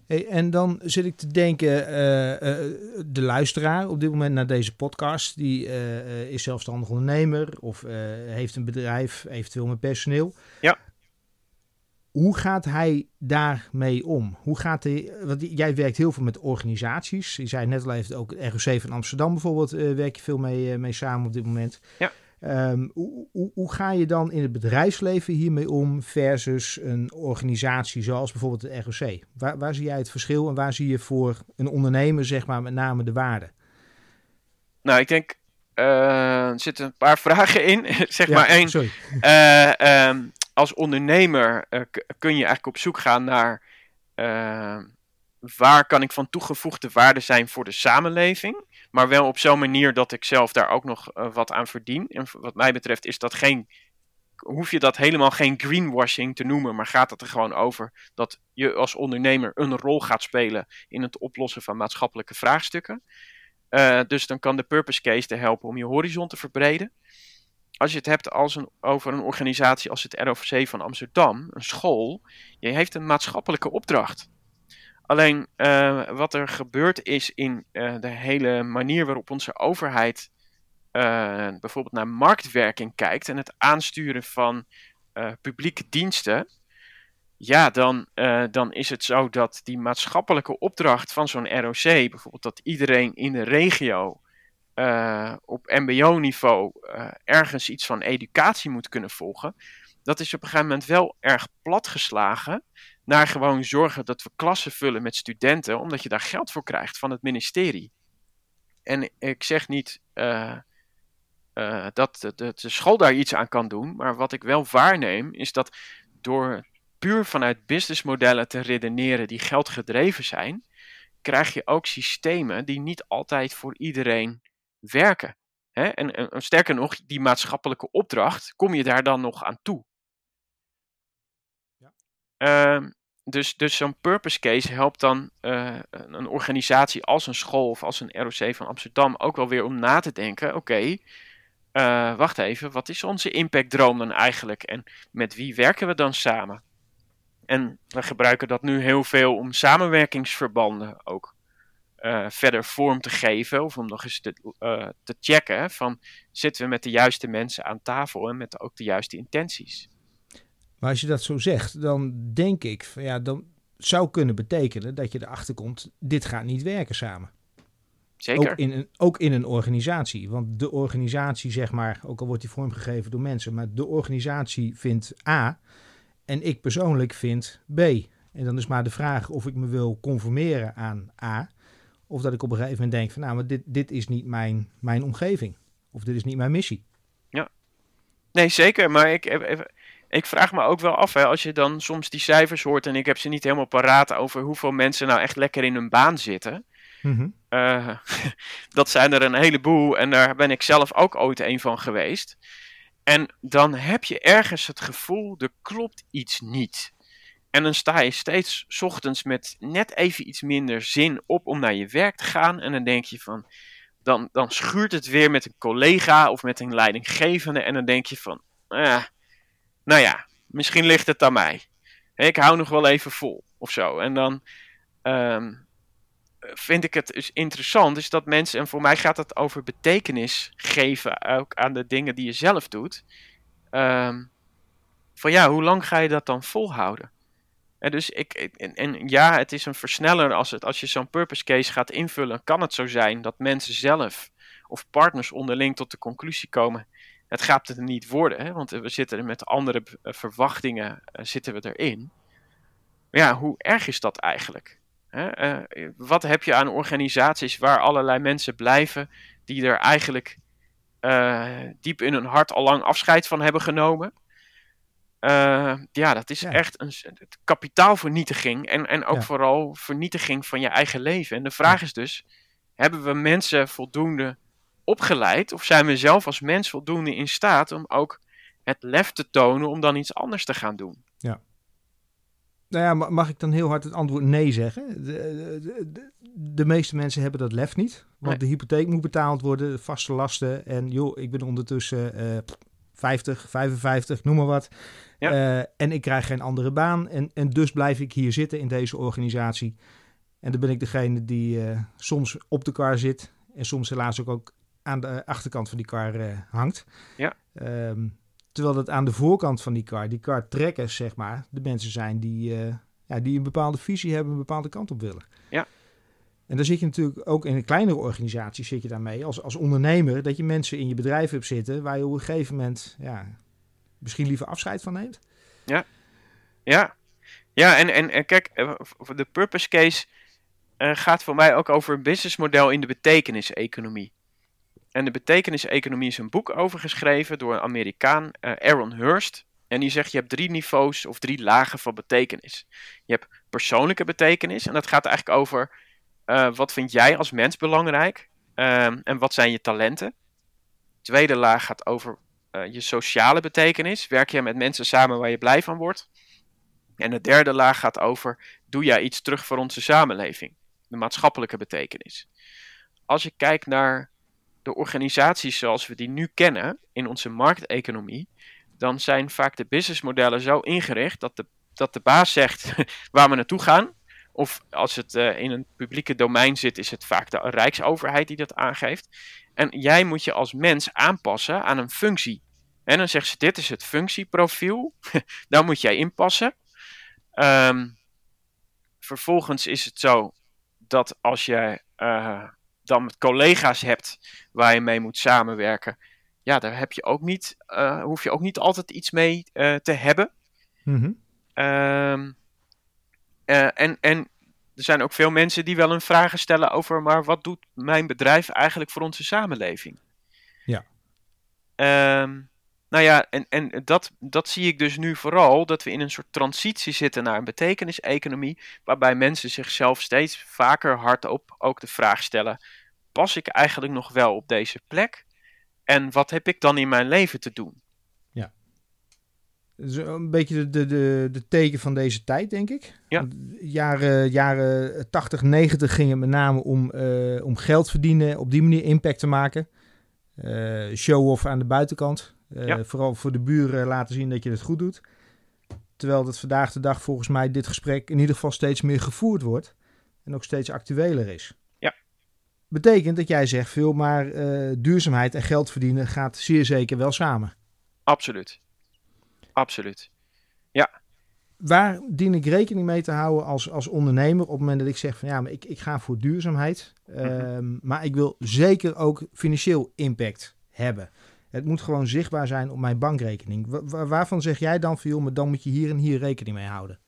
Hey, en dan zit ik te denken, uh, uh, de luisteraar op dit moment naar deze podcast, die uh, is zelfstandig ondernemer of heeft een bedrijf, eventueel met personeel. Ja. Hoe gaat hij daarmee om? Hoe gaat hij, want jij werkt heel veel met organisaties. Je zei net al even ook ROC van Amsterdam bijvoorbeeld, uh, werk je veel mee, uh, mee samen op dit moment. Ja. Um, hoe, hoe, hoe, ga je dan in het bedrijfsleven hiermee om versus een organisatie zoals bijvoorbeeld de ROC? Waar, waar zie jij het verschil en waar zie je voor een ondernemer zeg maar met name de waarde? Nou, ik denk, uh, er zitten een paar vragen in. zeg ja, maar één. Sorry. Als ondernemer uh, kun je eigenlijk op zoek gaan naar uh, waar kan ik van toegevoegde waarde zijn voor de samenleving. Maar wel op zo'n manier dat ik zelf daar ook nog eh, wat aan verdien. En wat mij betreft is dat geen. Hoef je dat helemaal geen greenwashing te noemen, maar gaat het er gewoon over dat je als ondernemer een rol gaat spelen in het oplossen van maatschappelijke vraagstukken. Dus dan kan de purpose case er helpen om je horizon te verbreden. Als je het hebt als een, over een organisatie als het ROC van Amsterdam, een school, je heeft een maatschappelijke opdracht. Alleen uh, wat er gebeurt is in uh, de hele manier waarop onze overheid uh, bijvoorbeeld naar marktwerking kijkt en het aansturen van publieke diensten. Ja, dan, dan is het zo dat die maatschappelijke opdracht van zo'n ROC, bijvoorbeeld dat iedereen in de regio op MBO-niveau ergens iets van educatie moet kunnen volgen, dat is op een gegeven moment wel erg platgeslagen naar gewoon zorgen dat we klassen vullen met studenten, omdat je daar geld voor krijgt van het ministerie. En ik zeg niet uh, dat de, de, school daar iets aan kan doen, maar wat ik wel waarneem is dat door puur vanuit businessmodellen te redeneren die geldgedreven zijn, krijg je ook systemen die niet altijd voor iedereen werken. Hè? En, en, sterker nog, die maatschappelijke opdracht, kom je daar dan nog aan toe? Uh, dus dus zo'n purpose case helpt dan uh, een organisatie als een school of als een ROC van Amsterdam ook wel weer om na te denken: oké, okay, uh, eh, wacht even, wat is onze impactdroom dan eigenlijk en met wie werken we dan samen? En we gebruiken dat nu heel veel om samenwerkingsverbanden ook uh, verder vorm te geven of om nog eens te, te checken van zitten we met de juiste mensen aan tafel en met ook de juiste intenties. Maar als je dat zo zegt, dan denk ik, van, ja, dan zou kunnen betekenen dat je erachter komt, dit gaat niet werken samen. Zeker. Ook in, een, ook in een organisatie. Want de organisatie, zeg maar, ook al wordt die vormgegeven door mensen, maar de organisatie vindt A en ik persoonlijk vind B. En dan is maar de vraag of ik me wil conformeren aan A. Of dat ik op een gegeven moment denk van nou, maar dit, dit is niet mijn, mijn omgeving. Of dit is niet mijn missie. Ja. Nee, zeker. Maar ik, ik vraag me ook wel af, hè, als je dan soms die cijfers hoort en ik heb ze niet helemaal paraat over hoeveel mensen nou echt lekker in hun baan zitten. Mm dat zijn er een heleboel en daar ben ik zelf ook ooit een van geweest. En dan heb je ergens het gevoel, er klopt iets niet. En dan sta je steeds ochtends met net even iets minder zin op om naar je werk te gaan. En dan denk je van, dan, dan schuurt het weer met een collega of met een leidinggevende. En dan denk je van, eh, nou ja, misschien ligt het aan mij. Ik hou nog wel even vol of zo. En dan um, vind ik het dus interessant, is dat mensen, en voor mij gaat het over betekenis geven ook aan de dingen die je zelf doet. Um, van ja, hoe lang ga je dat dan volhouden? Dus ik, en, en, ja, het is een versneller als, het, als je zo'n purpose case gaat invullen, kan het zo zijn dat mensen zelf of partners onderling tot de conclusie komen het gaat er niet worden, hè, want we zitten met andere eh, verwachtingen uh, zitten we erin. Maar ja, hoe erg is dat eigenlijk? Hè? Uh, wat heb je aan organisaties waar allerlei mensen blijven die er eigenlijk diep in hun hart al lang afscheid van hebben genomen? Ja, dat is echt een kapitaalvernietiging en, en ook vooral vernietiging van je eigen leven. En de vraag is dus, hebben we mensen voldoende opgeleid? Of zijn we zelf als mens voldoende in staat om ook het lef te tonen om dan iets anders te gaan doen? Ja. Nou ja, mag ik dan heel hard het antwoord nee zeggen? De, de, de, meeste mensen hebben dat lef niet. Want de hypotheek moet betaald worden, vaste lasten. En joh, ik ben ondertussen uh, 50, 55, noem maar wat. Ja. Uh, en ik krijg geen andere baan. En, en dus blijf ik hier zitten in deze organisatie. En dan ben ik degene die uh, soms op de kar zit. En soms helaas ook, ook aan de achterkant van die kar uh, hangt. Ja. Um, terwijl dat aan de voorkant van die kar, die kar trekkers, zeg maar, de mensen zijn die, ja, die een bepaalde visie hebben, een bepaalde kant op willen. Ja. En dan zit je natuurlijk ook in een kleinere organisatie, zit je daarmee als, als ondernemer, dat je mensen in je bedrijf hebt zitten waar je op een gegeven moment ja, misschien liever afscheid van neemt. Ja, ja. Ja, en, en, en kijk, eh, de purpose case uh, gaat voor mij ook over een businessmodel in de betekenis-economie. En de betekenis-economie is een boek over geschreven door een Amerikaan, uh, Aaron Hurst. En die zegt je hebt drie niveaus of drie lagen van betekenis. Je hebt persoonlijke betekenis en dat gaat eigenlijk over wat vind jij als mens belangrijk um, en wat zijn je talenten. Tweede laag gaat over uh, je sociale betekenis. Werk je met mensen samen waar je blij van wordt? En de derde laag gaat over doe jij iets terug voor onze samenleving? De maatschappelijke betekenis. Als je kijkt naar de organisaties zoals we die nu kennen in onze markteconomie, dan zijn vaak de businessmodellen zo ingericht dat de, dat de baas zegt waar we naartoe gaan. Of als het uh, in een publieke domein zit, is het vaak de rijksoverheid die dat aangeeft. En jij moet je als mens aanpassen aan een functie. En dan zegt ze: Dit is het functieprofiel. Daar moet jij inpassen. Um, vervolgens is het zo dat als je uh, dan met collega's hebt waar je mee moet samenwerken, ja, daar heb je ook niet, uh, hoef je ook niet altijd iets mee uh, te hebben. Mm -hmm. um, en, en er zijn ook veel mensen die wel een vragen stellen over, maar wat doet mijn bedrijf eigenlijk voor onze samenleving? Ja. Um, nou ja, en, en dat, dat zie ik dus nu vooral, dat we in een soort transitie zitten naar een betekeniseconomie, waarbij mensen zichzelf steeds vaker hardop ook de vraag stellen, pas ik eigenlijk nog wel op deze plek? En wat heb ik dan in mijn leven te doen? Ja. Dus een beetje de, de, de, de teken van deze tijd, denk ik. Ja. Jaren, jaren 80, 90 ging het met name om, uh, om geld verdienen, op die manier impact te maken. Uh, show-off aan de buitenkant. Uh, ja. Vooral voor de buren laten zien dat je het goed doet. Terwijl dat vandaag de dag volgens mij dit gesprek in ieder geval steeds meer gevoerd wordt. En ook steeds actueler is. Ja. Betekent dat jij zegt veel, maar uh, duurzaamheid en geld verdienen gaat zeer zeker wel samen. Absoluut. Absoluut. Ja. Waar dien ik rekening mee te houden als, als ondernemer op het moment dat ik zeg van ja, maar ik, ik ga voor duurzaamheid. Mm -hmm. maar ik wil zeker ook financieel impact hebben. Het moet gewoon zichtbaar zijn op mijn bankrekening. Wa waarvan zeg jij dan veel, maar dan moet je hier en hier rekening mee houden?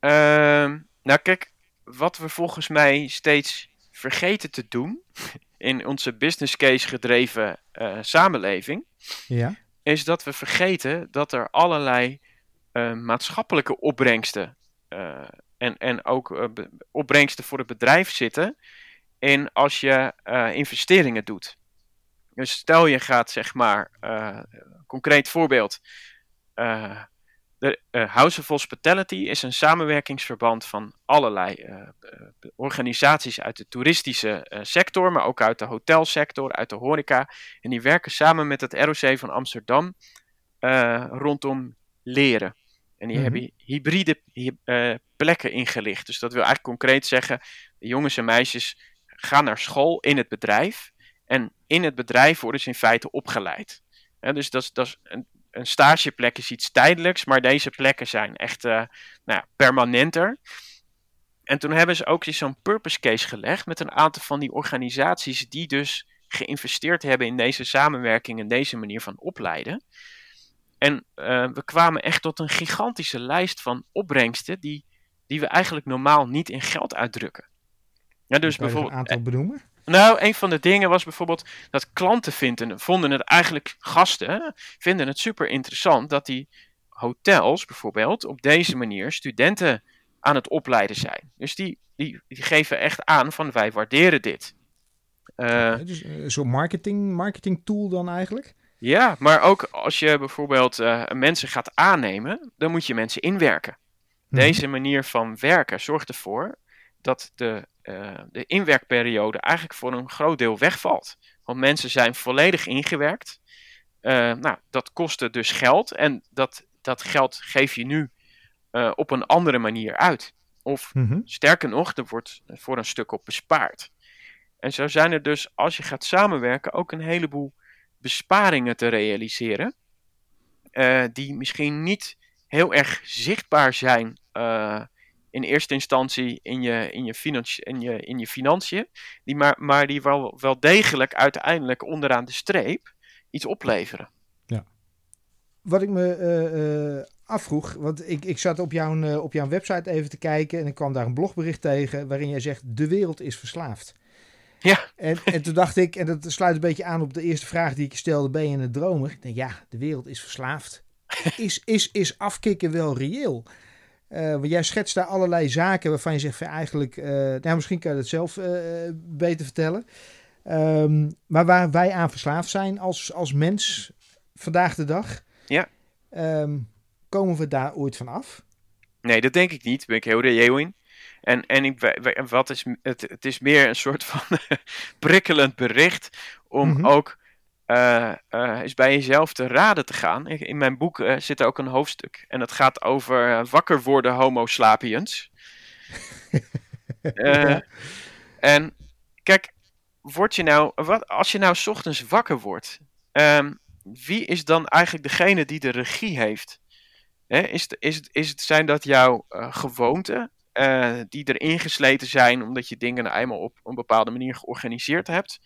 Uh, nou kijk, wat we volgens mij steeds vergeten te doen in onze business case gedreven uh, samenleving, ja. is dat we vergeten dat er allerlei uh, maatschappelijke opbrengsten uh, en, en ook opbrengsten voor het bedrijf zitten in als je investeringen doet. Dus stel je gaat, zeg maar, uh, concreet voorbeeld. Uh, de uh, House of Hospitality is een samenwerkingsverband van allerlei organisaties uit de toeristische sector, maar ook uit de hotelsector, uit de horeca. En die werken samen met het ROC van Amsterdam rondom leren. En die mm -hmm. hebben hybride plekken ingelicht. Dus dat wil eigenlijk concreet zeggen: de jongens en meisjes gaan naar school in het bedrijf. En in het bedrijf worden ze in feite opgeleid. dus dat, dat is een, een, stageplek is iets tijdelijks, maar deze plekken zijn echt uh, nou ja, permanenter. En toen hebben ze ook zo'n purpose case gelegd met een aantal van die organisaties die dus geïnvesteerd hebben in deze samenwerking en deze manier van opleiden. En uh, we kwamen echt tot een gigantische lijst van opbrengsten die, die we eigenlijk normaal niet in geld uitdrukken. Ja, dus bijvoorbeeld. Een aantal benoemen? Nou, een van de dingen was bijvoorbeeld dat klanten vinden, vonden het eigenlijk, gasten vinden het super interessant dat die hotels bijvoorbeeld op deze manier studenten aan het opleiden zijn. Dus die, die, die geven echt aan van wij waarderen dit. Uh, dus uh, zo'n marketing, marketing tool dan eigenlijk? Ja, maar ook als je bijvoorbeeld uh, mensen gaat aannemen, dan moet je mensen inwerken. Hmm. Deze manier van werken zorgt ervoor dat de uh, de inwerkperiode eigenlijk voor een groot deel wegvalt. Want mensen zijn volledig ingewerkt. Uh, nou, dat kostte dus geld en dat, dat geld geef je nu uh, op een andere manier uit. Of mm -hmm. sterker nog, er wordt voor een stuk op bespaard. En zo zijn er dus, als je gaat samenwerken, ook een heleboel besparingen te realiseren. die misschien niet heel erg zichtbaar zijn in eerste instantie in je, in je, financi in je, in je financiën, die maar, maar die wel, wel degelijk uiteindelijk onderaan de streep iets opleveren. Ja. Wat ik me uh, uh, afvroeg, want ik, ik zat op jouw, uh, op jouw website even te kijken en ik kwam daar een blogbericht tegen waarin jij zegt: De wereld is verslaafd. Ja. En, en toen dacht ik, en dat sluit een beetje aan op de eerste vraag die ik stelde: Ben je een dromer? Ik denk ja, de wereld is verslaafd. is, is, is afkicken wel reëel? Want jij schetst daar allerlei zaken waarvan je zegt van eigenlijk, uh, nou misschien kan je het zelf uh, beter vertellen. Um, maar waar wij aan verslaafd zijn als, als mens vandaag de dag. Ja. Um, komen we daar ooit van af? Nee, dat denk ik niet. Daar ben ik heel reëel in. En, en ik, wat is, het, het is meer een soort van prikkelend bericht om mm -hmm. ook uh, uh, is bij jezelf te raden te gaan. In mijn boek uh, zit er ook een hoofdstuk. En dat gaat over wakker worden homo sapiens. ja. En kijk, word je nou, wat, als je nou ochtends wakker wordt, um, wie is dan eigenlijk degene die de regie heeft? Hè, is, het, is, is zijn dat jouw gewoonten, die erin gesleten zijn omdat je dingen nou eenmaal op een bepaalde manier georganiseerd hebt?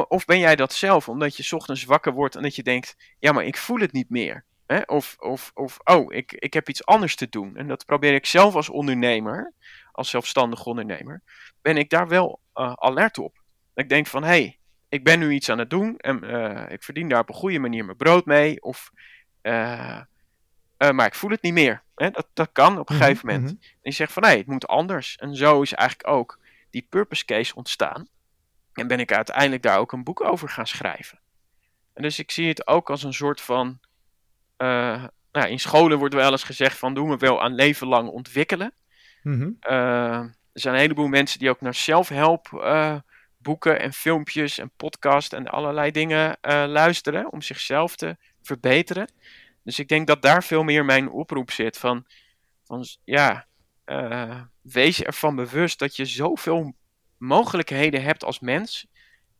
Of ben jij dat zelf, omdat je ochtends wakker wordt en dat je denkt, ja, maar ik voel het niet meer. Hè? Of, of, of, oh, ik, ik heb iets anders te doen. En dat probeer ik zelf als ondernemer, als zelfstandig ondernemer, ben ik daar wel uh, alert op. Ik denk van, hé, hey, ik ben nu iets aan het doen en uh, ik verdien daar op een goede manier mijn brood mee. Of, uh, maar ik voel het niet meer. Hè? Dat, dat kan op een Mhm, gegeven moment. En je zegt van, hé, hey, het moet anders. En zo is eigenlijk ook die purpose case ontstaan. En ben ik uiteindelijk daar ook een boek over gaan schrijven. En dus ik zie het ook als een soort van. Uh, nou, in scholen wordt wel eens gezegd van doen we wel aan leven lang ontwikkelen. Mm -hmm. uh, er zijn een heleboel mensen die ook naar zelfhelp uh, boeken en filmpjes en podcast en allerlei dingen luisteren om zichzelf te verbeteren. Dus ik denk dat daar veel meer mijn oproep zit van, van ja, wees ervan bewust dat je zoveel mogelijkheden hebt als mens.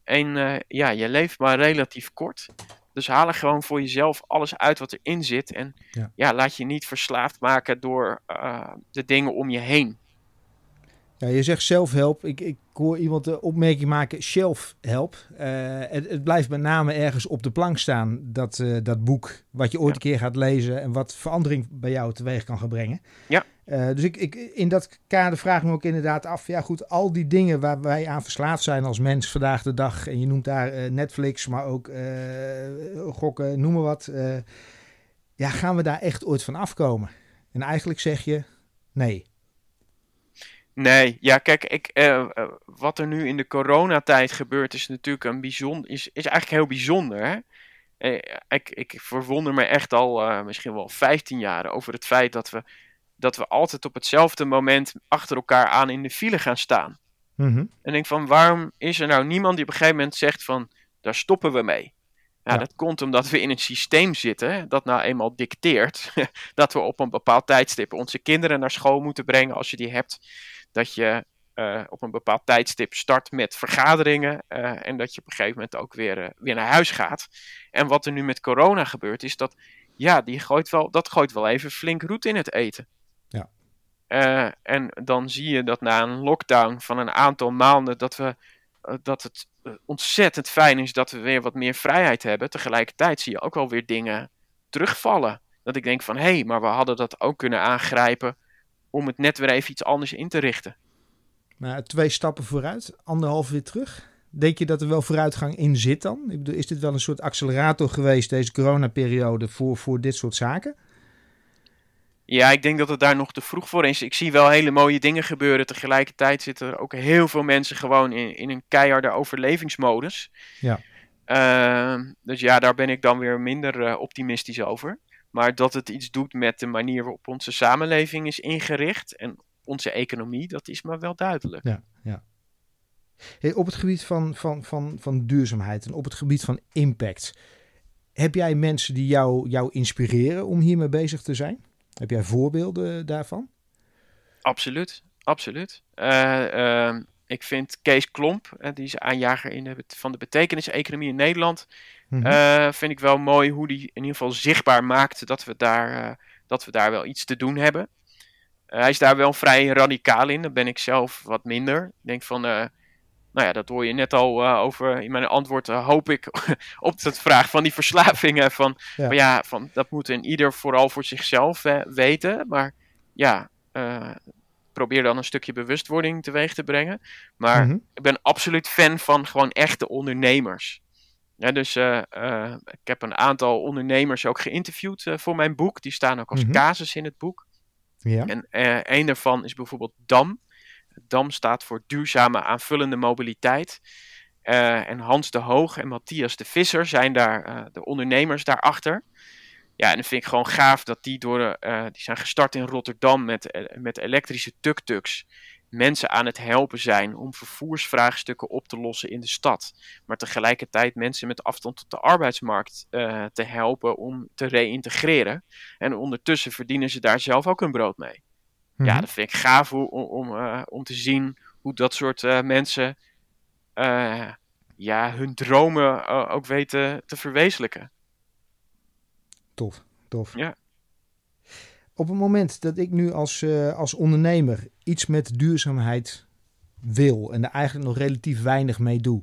En uh, ja, je leeft maar relatief kort. Dus haal er gewoon voor jezelf alles uit wat erin zit. En ja, ja laat je niet verslaafd maken door uh, de dingen om je heen. Ja, je zegt zelfhelp. Ik, ik hoor iemand de opmerking maken, shelfhelp. Uh, het, het, blijft met name ergens op de plank staan, dat, uh, dat boek, wat je ooit ja. een keer gaat lezen en wat verandering bij jou teweeg kan gaan brengen. Ja. Uh, dus ik, ik, in dat kader vraag ik me ook inderdaad af, ja goed, al die dingen waar wij aan verslaafd zijn als mens vandaag de dag, en je noemt daar Netflix, maar ook gokken, noem maar wat. ja, gaan we daar echt ooit van afkomen? En eigenlijk zeg je, nee. Nee, ja, kijk, ik, uh, uh, wat er nu in de coronatijd gebeurt is natuurlijk een bijzonder, is, is eigenlijk heel bijzonder. Hè? Uh, ik, ik verwonder me echt al misschien wel 15 jaar over het feit dat we, dat we altijd op hetzelfde moment achter elkaar aan in de file gaan staan. Mm -hmm. En denk van, waarom is er nou niemand die op een gegeven moment zegt van, daar stoppen we mee? Ja. dat komt omdat we in een systeem zitten dat nou eenmaal dicteert dat we op een bepaald tijdstip onze kinderen naar school moeten brengen als je die hebt. Dat je eh, op een bepaald tijdstip start met vergaderingen eh, en dat je op een gegeven moment ook weer, eh, weer naar huis gaat. En wat er nu met corona gebeurt is dat, ja, die gooit wel, dat gooit wel even flink roet in het eten. Ja. En dan zie je dat na een lockdown van een aantal maanden dat we dat het ontzettend fijn is dat we weer wat meer vrijheid hebben. Tegelijkertijd zie je ook wel weer dingen terugvallen. Dat ik denk van, hé, hey, maar we hadden dat ook kunnen aangrijpen om het net weer even iets anders in te richten. Maar twee stappen vooruit, anderhalf weer terug. Denk je dat er wel vooruitgang in zit dan? Ik bedoel, is dit wel een soort accelerator geweest, deze coronaperiode, voor, voor dit soort zaken? Ja, ik denk dat het daar nog te vroeg voor is. Ik zie wel hele mooie dingen gebeuren. Tegelijkertijd zitten er ook heel veel mensen gewoon in, in een keiharde overlevingsmodus. Ja. Uh, dus ja, daar ben ik dan weer minder uh, optimistisch over. Maar dat het iets doet met de manier waarop onze samenleving is ingericht en onze economie, dat is me wel duidelijk. Ja, ja. Hey, op het gebied van, van, van, van duurzaamheid en op het gebied van impact, heb jij mensen die jou, jou inspireren om hiermee bezig te zijn? Heb jij voorbeelden daarvan? Absoluut, absoluut. Uh, uh, ik vind Kees Klomp, uh, die is aanjager in de, van de betekenis-economie in Nederland, mm -hmm. vind ik wel mooi hoe die in ieder geval zichtbaar maakt dat we daar, dat we daar wel iets te doen hebben. hij is daar wel vrij radicaal in, daar ben ik zelf wat minder. Ik denk van, nou ja, dat hoor je net al over in mijn antwoord, hoop ik, op de vraag van die verslavingen. Van ja. Van, ja, van, dat moet een ieder vooral voor zichzelf weten. Maar ja, probeer dan een stukje bewustwording teweeg te brengen. Maar Mhm. ik ben absoluut fan van gewoon echte ondernemers. Ja, dus eh, eh, ik heb een aantal ondernemers ook geïnterviewd eh, voor mijn boek. Die staan ook als Mhm. casus in het boek. Ja. En een daarvan is bijvoorbeeld DAM. DAM staat voor Duurzame Aanvullende Mobiliteit. En Hans de Hoog en Matthias de Visser zijn daar de ondernemers daarachter. Ja, en dat vind ik gewoon gaaf dat die door, de, die zijn gestart in Rotterdam met, met elektrische tuk-tuks. Mensen aan het helpen zijn om vervoersvraagstukken op te lossen in de stad. Maar tegelijkertijd mensen met afstand tot de arbeidsmarkt eh, te helpen om te reïntegreren. En ondertussen verdienen ze daar zelf ook hun brood mee. Ja, Mhm. dat vind ik gaaf om, om, eh, om te zien hoe dat soort eh, mensen ja, hun dromen ook weten te verwezenlijken. Tof, tof. Ja. Op het moment dat ik nu als, eh, als ondernemer iets met duurzaamheid wil en er eigenlijk nog relatief weinig mee doe,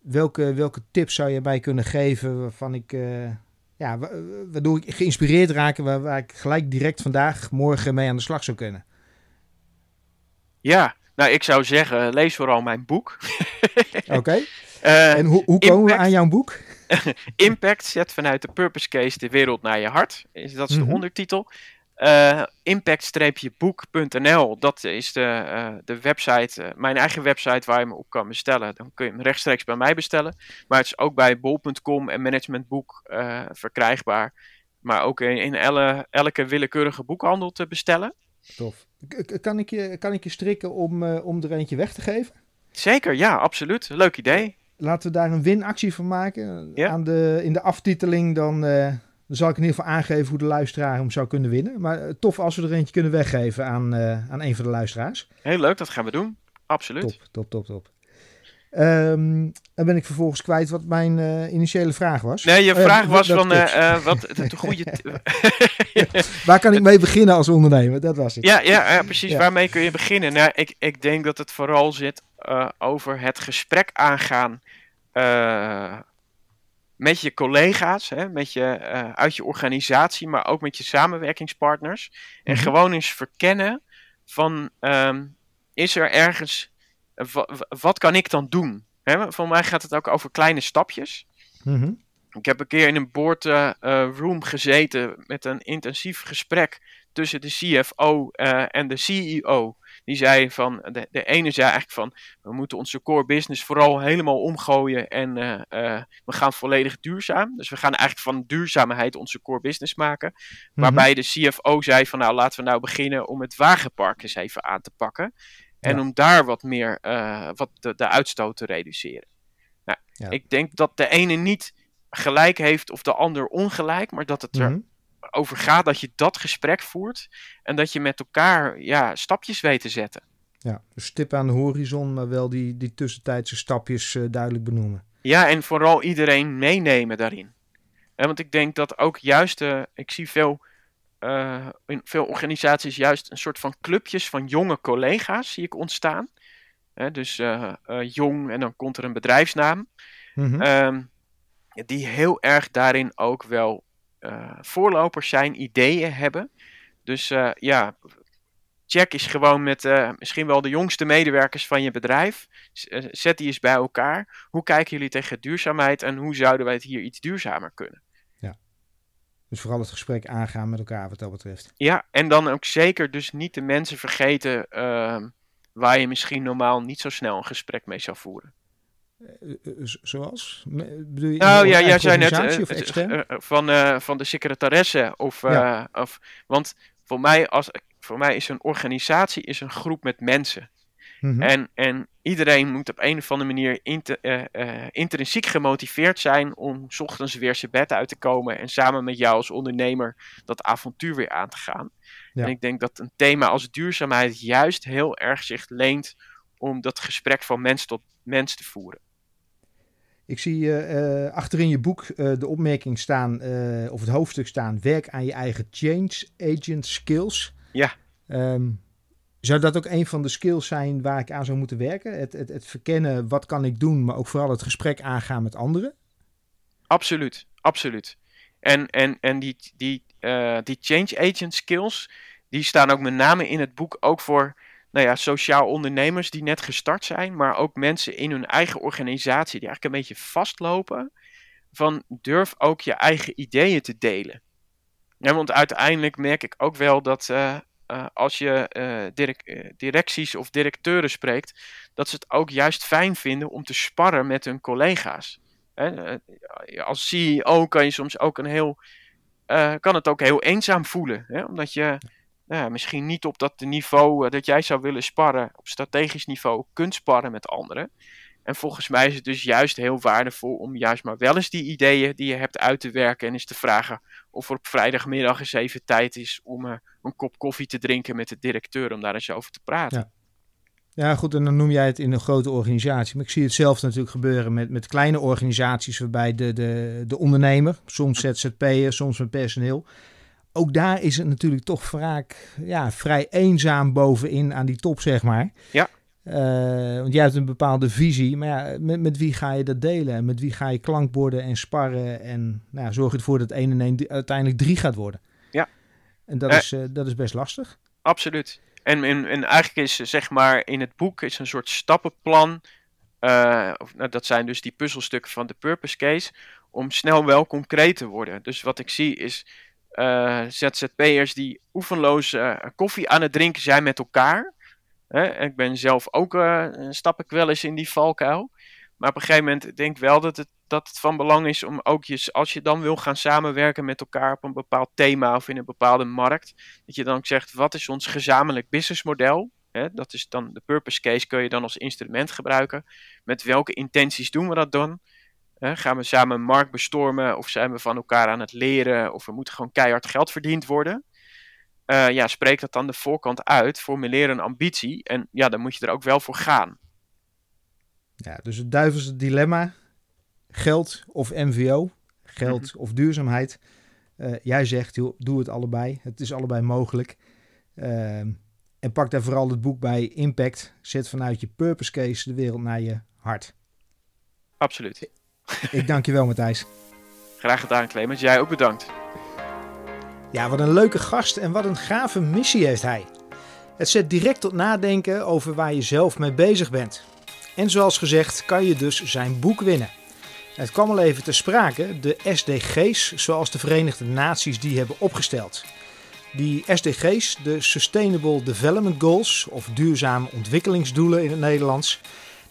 welke, welke tips zou je mij kunnen geven waarvan ik, eh, ja, wa- waardoor ik geïnspireerd raak, waar, waar ik gelijk direct vandaag, morgen mee aan de slag zou kunnen? Ja, nou ik zou zeggen, lees vooral mijn boek. Oké. Eh, en hoe, hoe komen we aan jouw boek? Impact zet vanuit de purpose case de wereld naar je hart. Is, dat is Mhm. de ondertitel. Eh, impact-boek.nl, dat is de, eh, de website, eh, mijn eigen website waar je me op kan bestellen. Dan kun je hem rechtstreeks bij mij bestellen. Maar het is ook bij bol.com en Managementboek verkrijgbaar. Maar ook in, in elle- elke willekeurige boekhandel te bestellen. Tof. K- Kan ik je, kan ik je strikken om, om er eentje weg te geven? Zeker, ja, absoluut. Leuk idee. Laten we daar een winactie van maken. Ja. Aan de, in de aftiteling dan, dan zal ik in ieder geval aangeven hoe de luisteraar hem zou kunnen winnen. Maar eh, tof als we er eentje kunnen weggeven aan, eh, aan een van de luisteraars. Heel leuk, dat gaan we doen. Absoluut. Top, top, top, top. Ehm, dan ben ik vervolgens kwijt wat mijn eh, initiële vraag was. Nee, je vraag was van eh, wat de, de goede. Waar kan ik mee beginnen als ondernemer? Dat was het. Ja, ja, ja, precies. Ja. Waarmee kun je beginnen? Nou, ik, ik denk dat het vooral zit over het gesprek aangaan met je collega's, hè, met je, eh, uit je organisatie, maar ook met je samenwerkingspartners. En Mhm. gewoon eens verkennen van, ehm, is er ergens, eh, wa- wa- wat kan ik dan doen? Hè, voor mij gaat het ook over kleine stapjes. Mhm. Ik heb een keer in een board eh, room gezeten met een intensief gesprek tussen de CFO en de CEO. Die zei van, de, de ene zei eigenlijk van, we moeten onze core business vooral helemaal omgooien en eh, eh, we gaan volledig duurzaam. Dus we gaan eigenlijk van duurzaamheid onze core business maken. Mhm. Waarbij de CFO zei van, nou laten we nou beginnen om het wagenpark eens even aan te pakken. En Ja. om daar wat meer, eh, wat de, de uitstoot te reduceren. Nou, Ja. ik denk dat de ene niet gelijk heeft of de ander ongelijk, maar dat het Mhm. Erover gaat dat je dat gesprek voert en dat je met elkaar ja, stapjes weet te zetten. Ja, dus stip aan de horizon, maar wel die, die tussentijdse stapjes eh, duidelijk benoemen. Ja, en vooral iedereen meenemen daarin. Want ik denk dat ook juist, eh, ik zie veel, eh, in veel organisaties juist een soort van clubjes van jonge collega's zie ik ontstaan. Dus jong en dan komt er een bedrijfsnaam. Mhm. Ehm, die heel erg daarin ook wel voorlopers zijn, ideeën hebben. Dus eh, ja, check is gewoon met eh, misschien wel de jongste medewerkers van je bedrijf. Eh, Zet die eens bij elkaar. Hoe kijken jullie tegen duurzaamheid en hoe zouden wij het hier iets duurzamer kunnen? Dus vooral het gesprek aangaan met elkaar wat dat betreft. Ja, en dan ook zeker dus niet de mensen vergeten ehm, waar je misschien normaal niet zo snel een gesprek mee zou voeren. Eh, eh, zoals? Bedoel je Nou ja, jij zei net eh, van, van de secretaresse. Of, Ja. of, want voor mij, als, voor mij is een organisatie is een groep met mensen. Mhm. En, en iedereen moet op een of andere manier inter- intrinsiek gemotiveerd zijn om 's ochtends weer zijn bed uit te komen en samen met jou als ondernemer dat avontuur weer aan te gaan. Ja. En ik denk dat een thema als duurzaamheid juist heel erg zich leent om dat gesprek van mens tot mens te voeren. Ik zie eh, eh, achter in je boek eh, de opmerking staan, of het hoofdstuk staan, werk aan je eigen change agent skills. Ja. Ehm, zou dat ook een van de skills zijn waar ik aan zou moeten werken? Het, het, het verkennen, wat kan ik doen, maar ook vooral het gesprek aangaan met anderen? Absoluut, absoluut. En, en, en die, die, die change agent skills, die staan ook met name in het boek ook voor nou ja, sociaal ondernemers die net gestart zijn, maar ook mensen in hun eigen organisatie die eigenlijk een beetje vastlopen van durf ook je eigen ideeën te delen. Ja, want uiteindelijk merk ik ook wel dat uh, uh, als je direct, directies of directeuren spreekt, dat ze het ook juist fijn vinden om te sparren met hun collega's. Hè? Als CEO kan je soms ook een heel, kan het ook heel eenzaam voelen, hè? omdat je nou ja, misschien niet op dat niveau dat jij zou willen sparren, op strategisch niveau, kunt sparren met anderen. En volgens mij is het dus juist heel waardevol om juist maar wel eens die ideeën die je hebt uit te werken en eens te vragen of er op vrijdagmiddag eens even tijd is om uh, een kop koffie te drinken met de directeur om daar eens over te praten. Ja. Ja, goed, en dan noem jij het in een grote organisatie. Maar ik zie het zelf natuurlijk gebeuren met, met kleine organisaties waarbij de, de, de ondernemer, soms ZZP'er, soms met personeel. Ook daar is het natuurlijk toch vaak ja, vrij eenzaam bovenin aan die top, zeg maar. Ja. Uh, want jij hebt een bepaalde visie, maar ja, met, met wie ga je dat delen? En met wie ga je klankborden en sparren? En nou, zorg je ervoor dat 1 en 1 uiteindelijk 3 gaat worden. Ja. En dat, uh, is, uh, dat is best lastig. Absoluut. En, en, en eigenlijk is zeg maar in het boek is een soort stappenplan. Of, nou, dat zijn dus die puzzelstukken van de purpose case. Om snel wel concreet te worden. Dus wat ik zie is ZZP'ers die oefenloos koffie aan het drinken zijn met elkaar. Ik ben zelf ook, uh, stap ik wel eens in die valkuil. Maar op een gegeven moment denk ik wel dat het, dat het van belang is om ook je, als je dan wil gaan samenwerken met elkaar op een bepaald thema of in een bepaalde markt, dat je dan ook zegt, wat is ons gezamenlijk businessmodel? Dat is dan de purpose case, kun je dan als instrument gebruiken. Met welke intenties doen we dat dan? Hè? Gaan we samen een markt bestormen of zijn we van elkaar aan het leren of er moet gewoon keihard geld verdiend worden? uh, ja, spreek dat aan de voorkant uit, formuleer een ambitie en ja, dan moet je er ook wel voor gaan. Ja, dus het duivelse dilemma, geld of MVO, geld mm -hmm. of duurzaamheid. Uh, jij zegt, joh, doe het allebei, het is allebei mogelijk. Uh, en pak daar vooral het boek bij Impact. Zet vanuit je purpose case de wereld naar je hart. Absoluut. Ik dank je wel, Matthijs. Graag gedaan, Clemens. Jij ook bedankt. Ja, wat een leuke gast en wat een gave missie heeft hij. Het zet direct tot nadenken over waar je zelf mee bezig bent. En zoals gezegd kan je dus zijn boek winnen. Het kwam al even te sprake, de SDG's, zoals de Verenigde Naties die hebben opgesteld. Die SDG's, de Sustainable Development Goals, of duurzame ontwikkelingsdoelen in het Nederlands,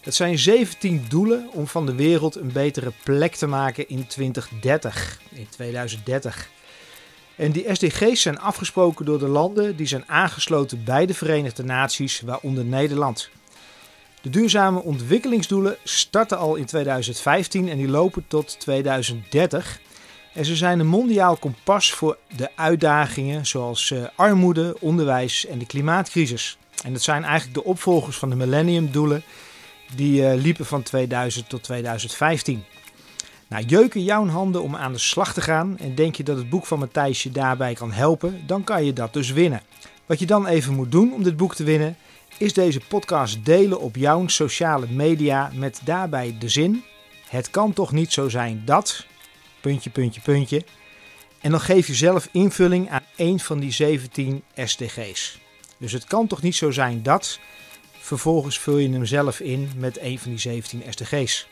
dat zijn 17 doelen om van de wereld een betere plek te maken in 2030, in 2030. En die SDG's zijn afgesproken door de landen die zijn aangesloten bij de Verenigde Naties, waaronder Nederland. De duurzame ontwikkelingsdoelen starten al in 2015 en die lopen tot 2030. En ze zijn een mondiaal kompas voor de uitdagingen zoals uh, armoede, onderwijs en de klimaatcrisis. En dat zijn eigenlijk de opvolgers van de Millennium-doelen die uh, liepen van 2000 tot 2015. Nou, jeuken jouw handen om aan de slag te gaan en denk je dat het boek van Matthijs je daarbij kan helpen, dan kan je dat dus winnen. Wat je dan even moet doen om dit boek te winnen, is deze podcast delen op jouw sociale media met daarbij de zin: Het kan toch niet zo zijn dat. Puntje, puntje, puntje. En dan geef je zelf invulling aan één van die 17 SDG's. Dus het kan toch niet zo zijn dat. Vervolgens vul je hem zelf in met een van die 17 SDG's.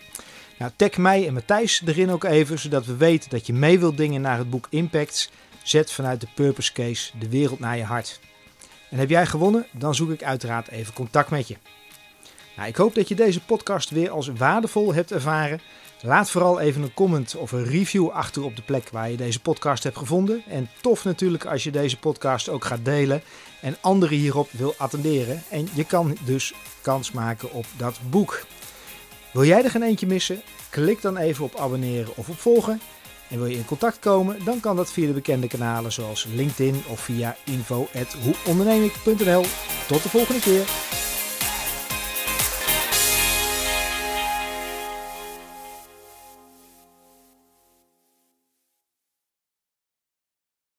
Nou, tag mij en Matthijs erin ook even, zodat we weten dat je mee wilt dingen naar het boek Impacts. Zet vanuit de Purpose Case de wereld naar je hart. En heb jij gewonnen, dan zoek ik uiteraard even contact met je. Nou, ik hoop dat je deze podcast weer als waardevol hebt ervaren. Laat vooral even een comment of een review achter op de plek waar je deze podcast hebt gevonden. En tof natuurlijk als je deze podcast ook gaat delen en anderen hierop wil attenderen. En je kan dus kans maken op dat boek. Wil jij er geen eentje missen? Klik dan even op abonneren of op volgen. En wil je in contact komen, dan kan dat via de bekende kanalen zoals LinkedIn of via info.hoeondernemik.nl. Tot de volgende keer.